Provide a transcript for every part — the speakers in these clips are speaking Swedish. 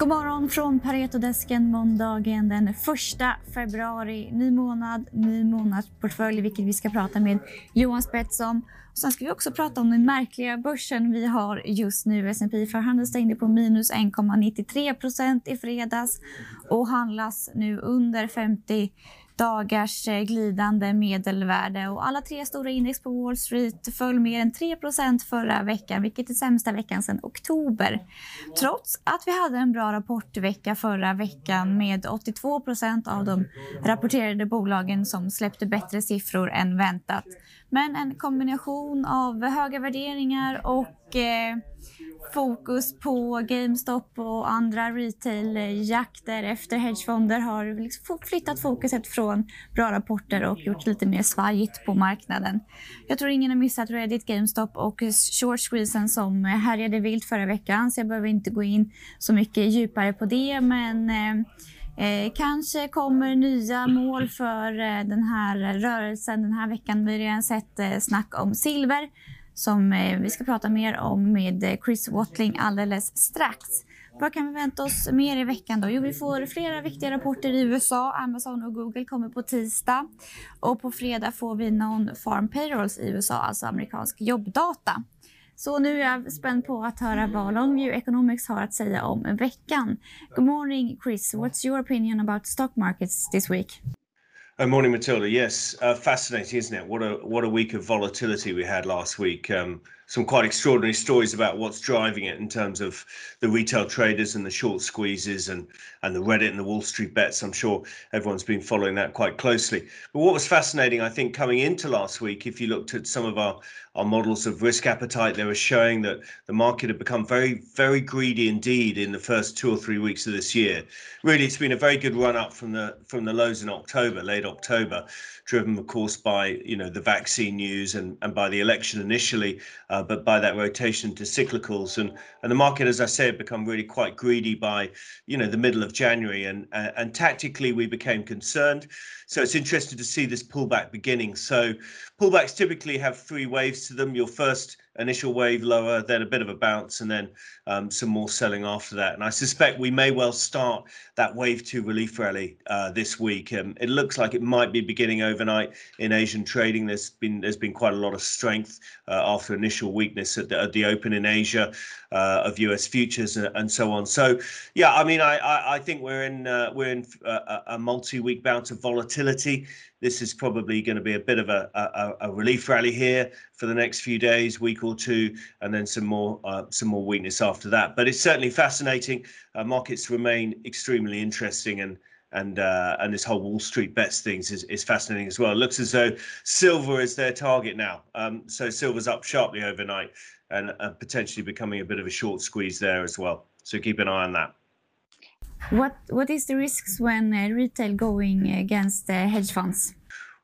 God morgon från Paretodesken måndagen den 1 februari. Ny månad, ny månadsportfölj, vilket vi ska prata med Johan Spets om. Och sen ska vi också prata om den märkliga börsen vi har just nu. S&P 500 stängde på minus 1,93 procent i fredags och handlas nu under 50 dagars eh, glidande medelvärde och alla tre stora index på Wall Street föll mer än 3% förra veckan, vilket är sämsta veckan sedan oktober. Trots att vi hade en bra rapportvecka förra veckan med 82% av de rapporterade bolagen som släppte bättre siffror än väntat. Men en kombination av höga värderingar och eh, fokus på GameStop och andra retailjakter efter hedgefonder har liksom flyttat fokuset från bra rapporter och gjort lite mer svajigt på marknaden. Jag tror ingen har missat Reddit, GameStop och short squeezen som härjade vilt förra veckan så jag behöver inte gå in så mycket djupare på det men eh, eh kanske kommer nya mål för eh, den här rörelsen den här veckan. Vi har redan sett eh, snack om silver som eh, vi ska prata mer om med eh, Chris Watling alldeles strax. Vad kan vi vänta oss mer i veckan då? Jo, vi får flera viktiga rapporter i USA. Amazon och Google kommer på tisdag och på fredag får vi non-farm payrolls i USA, alltså amerikansk jobbdata. Så nu är jag spänd på att höra vad Longview Economics har att säga om veckan. Good morning Chris, what's your opinion about stock markets this week? Oh, morning, Matilda. Yes, uh, fascinating, isn't it? What a what a week of volatility we had last week. Um, some quite extraordinary stories about what's driving it in terms of the retail traders and the short squeezes and and the Reddit and the Wall Street bets. I'm sure everyone's been following that quite closely. But what was fascinating, I think, coming into last week, if you looked at some of our our models of risk appetite, they were showing that the market had become very, very greedy indeed in the first two or three weeks of this year. Really, it's been a very good run up from the from the lows in October, late October, driven, of course, by you know the vaccine news and and by the election initially. Uh, but by that rotation to cyclicals and and the market, as I say, had become really quite greedy by you know the middle of January and uh, and tactically we became concerned. So it's interesting to see this pullback beginning. So pullbacks typically have three waves to them. Your first initial wave lower, then a bit of a bounce, and then um, some more selling after that. And I suspect we may well start that wave two relief rally uh, this week. Um, it looks like it might be beginning overnight in Asian trading. There's been there's been quite a lot of strength uh, after initial weakness at the, at the open in Asia uh, of US futures and, and, so on. So yeah, I mean, I I, I think we're in uh, we're in uh, a, a multi-week bout of volatility this is probably going to be a bit of a, a, a, relief rally here for the next few days, week or two, and then some more uh, some more weakness after that. But it's certainly fascinating. Uh, markets remain extremely interesting, and and uh, and this whole Wall Street bets things is, is fascinating as well. It looks as though silver is their target now. Um, so silver's up sharply overnight, and uh, potentially becoming a bit of a short squeeze there as well. So keep an eye on that. What what is the risks when uh, retail going against uh, hedge funds?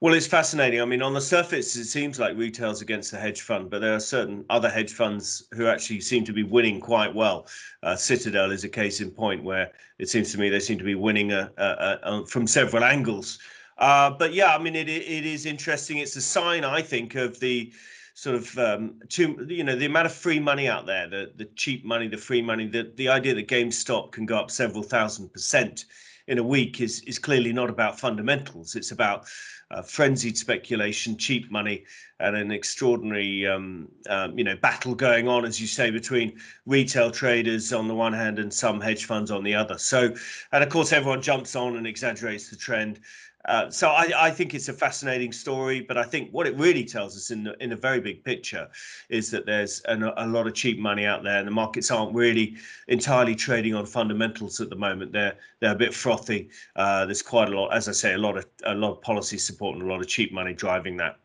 Well, it's fascinating. I mean, on the surface, it seems like retail's against the hedge fund, but there are certain other hedge funds who actually seem to be winning quite well. Uh, Citadel is a case in point where it seems to me they seem to be winning a, a, a, from several angles. Uh, but yeah, I mean, it it is interesting. It's a sign, I think, of the sort of um, too, you know the amount of free money out there, the the cheap money, the free money, the the idea that GameStop can go up several thousand percent in a week is is clearly not about fundamentals. It's about uh, frenzied speculation, cheap money, and an extraordinary um, um, you know battle going on, as you say, between retail traders on the one hand and some hedge funds on the other. So, and of course, everyone jumps on and exaggerates the trend. Uh, so I, I, think it's a fascinating story, but I think what it really tells us in the, in a very big picture is that there's an, a lot of cheap money out there, and the markets aren't really entirely trading on fundamentals at the moment. They're they're a bit frothy. Uh, there's quite a lot, as I say, a lot of a lot of policy support and a lot of cheap money driving that.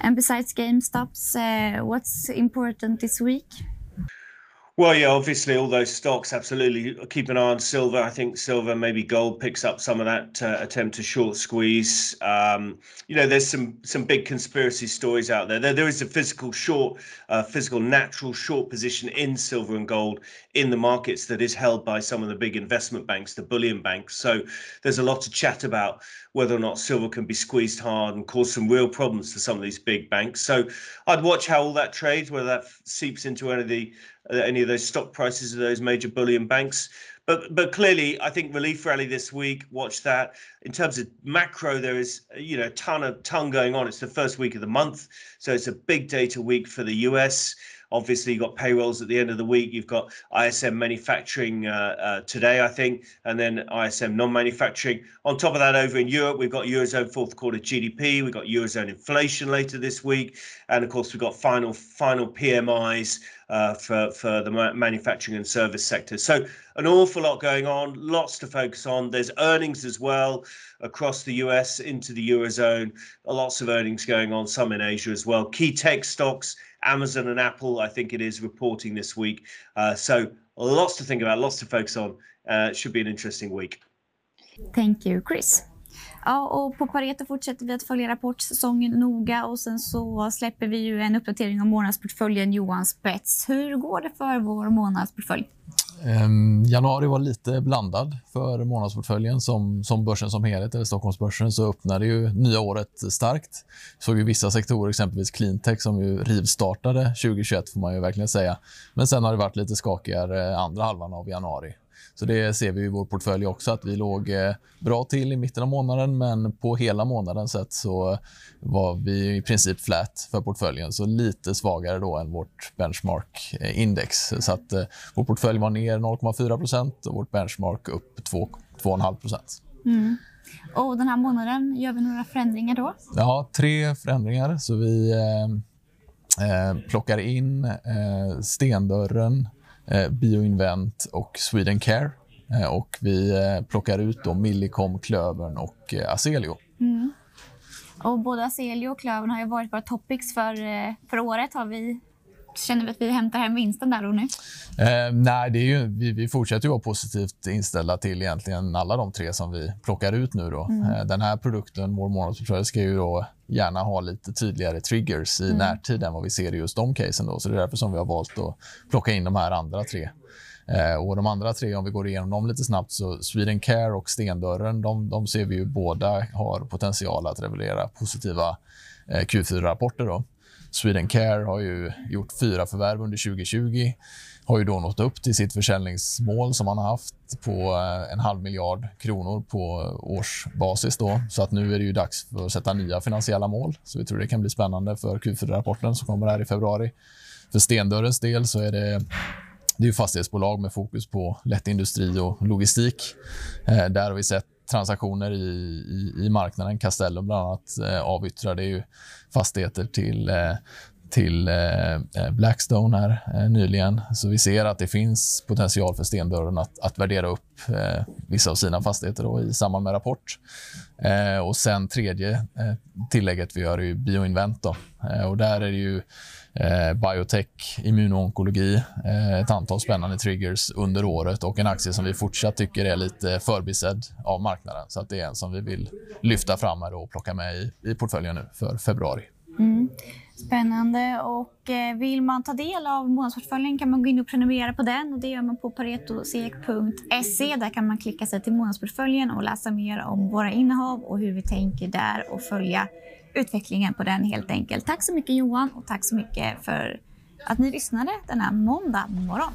And besides GameStops, uh, what's important this week? Well, yeah, obviously all those stocks. Absolutely, keep an eye on silver. I think silver, maybe gold, picks up some of that uh, attempt to short squeeze. Um, you know, there's some some big conspiracy stories out there. There, there is a physical short, uh, physical natural short position in silver and gold in the markets that is held by some of the big investment banks, the bullion banks. So there's a lot to chat about whether or not silver can be squeezed hard and cause some real problems for some of these big banks. So I'd watch how all that trades, whether that seeps into any of the any of those stock prices of those major bullion banks. But but clearly, I think relief rally this week. Watch that. In terms of macro, there is you know a ton of ton going on. It's the first week of the month, so it's a big data week for the US. Obviously, you've got payrolls at the end of the week. You've got ISM manufacturing uh, uh, today, I think, and then ISM non-manufacturing. On top of that, over in Europe, we've got Eurozone fourth quarter GDP. We've got Eurozone inflation later this week, and of course, we've got final final PMIs uh, for for the manufacturing and service sector. So an awful lot going on, lots to focus on. There's earnings as well across the US into the Eurozone, lots of earnings going on, some in Asia as well. Key tech stocks Amazon and Apple, I think it is, reporting this week. Uh, so lots to think about, lots to focus on. Uh, should be an interesting week. Thank you, Chris. Ja, och på Pareto fortsätter vi att följa rapportsäsongen noga och sen så släpper vi ju en uppdatering om månadsportföljen Johan Spets. Hur går det för vår månadsportfölj? Um, januari var lite blandad för månadsportföljen. Som, som börsen som helhet, eller Stockholmsbörsen, så öppnade ju nya året starkt. såg ju vissa sektorer, exempelvis cleantech, som ju rivstartade 2021, får man ju verkligen säga. Men sen har det varit lite skakigare andra halvan av januari. Så det ser vi i vår portfölj också, att vi låg eh, bra till i mitten av månaden men på hela månaden sett så var vi i princip flat för portföljen. Så lite svagare då än vårt benchmark-index. Så att eh, vår portfölj var ner 0,4% och vårt benchmark upp 2,5 mm. Och den här månaden, gör vi några förändringar då? Ja, tre förändringar. Så vi eh, eh plockar in eh, stendörren, eh, Eh, Bioinvent och Swedencare. Eh, och vi eh, plockar ut då Millicom, Klövern och Aselio. Mm. Och både Aselio och Klövern har ju varit våra topics för, för året. Har vi Känner vi att vi hämtar hem vinsten där nu? Eh, nej, det är ju, vi, vi fortsätter ju vara positivt inställda till egentligen alla de tre som vi plockar ut nu. Då. Mm. Eh, den här produkten, vår månadsportfölj, ska ju då gärna ha lite tydligare triggers i mm. närtid än vad vi ser i just de casen. Då. Så det är därför som vi har valt att plocka in de här andra tre. Eh, och de andra tre, om vi går igenom dem lite snabbt, så Swedencare och Stendörren, de, de ser vi ju båda har potential att revelera positiva eh, Q4-rapporter. Swedencare har ju gjort fyra förvärv under 2020. Har ju då nått upp till sitt försäljningsmål som man har haft på eh, en halv miljard kronor på årsbasis. Då. Så att nu är det ju dags för att sätta nya finansiella mål. Så vi tror det kan bli spännande för Q4-rapporten som kommer här i februari. För Stendörrens del så är det det är fastighetsbolag med fokus på lätt industri och logistik. Eh, där har vi sett transaktioner i, i, i marknaden. Castellum bland annat eh, avyttrade ju fastigheter till, eh, till eh, eh, Blackstone här eh, nyligen. Så vi ser att det finns potential för Stendörren att, att värdera upp vissa av sina fastigheter då, i samband med rapport. Och sen tredje tillägget vi gör är ju Bioinvent. Då. och där är det ju biotech, immunonkologi, ett antal spännande triggers under året och en aktie som vi fortsatt tycker är lite förbisedd av marknaden. Så att det är en som vi vill lyfta fram och plocka med i, i portföljen nu för februari. Spännande. Och eh, vill man ta del av månadsportföljen kan man gå in och prenumerera på den. Och det gör man på paretosek.se. Där kan man klicka sig till månadsportföljen och läsa mer om våra innehav och hur vi tänker där och följa utvecklingen på den helt enkelt. Tack så mycket Johan och tack så mycket för att ni lyssnade denna måndag morgon.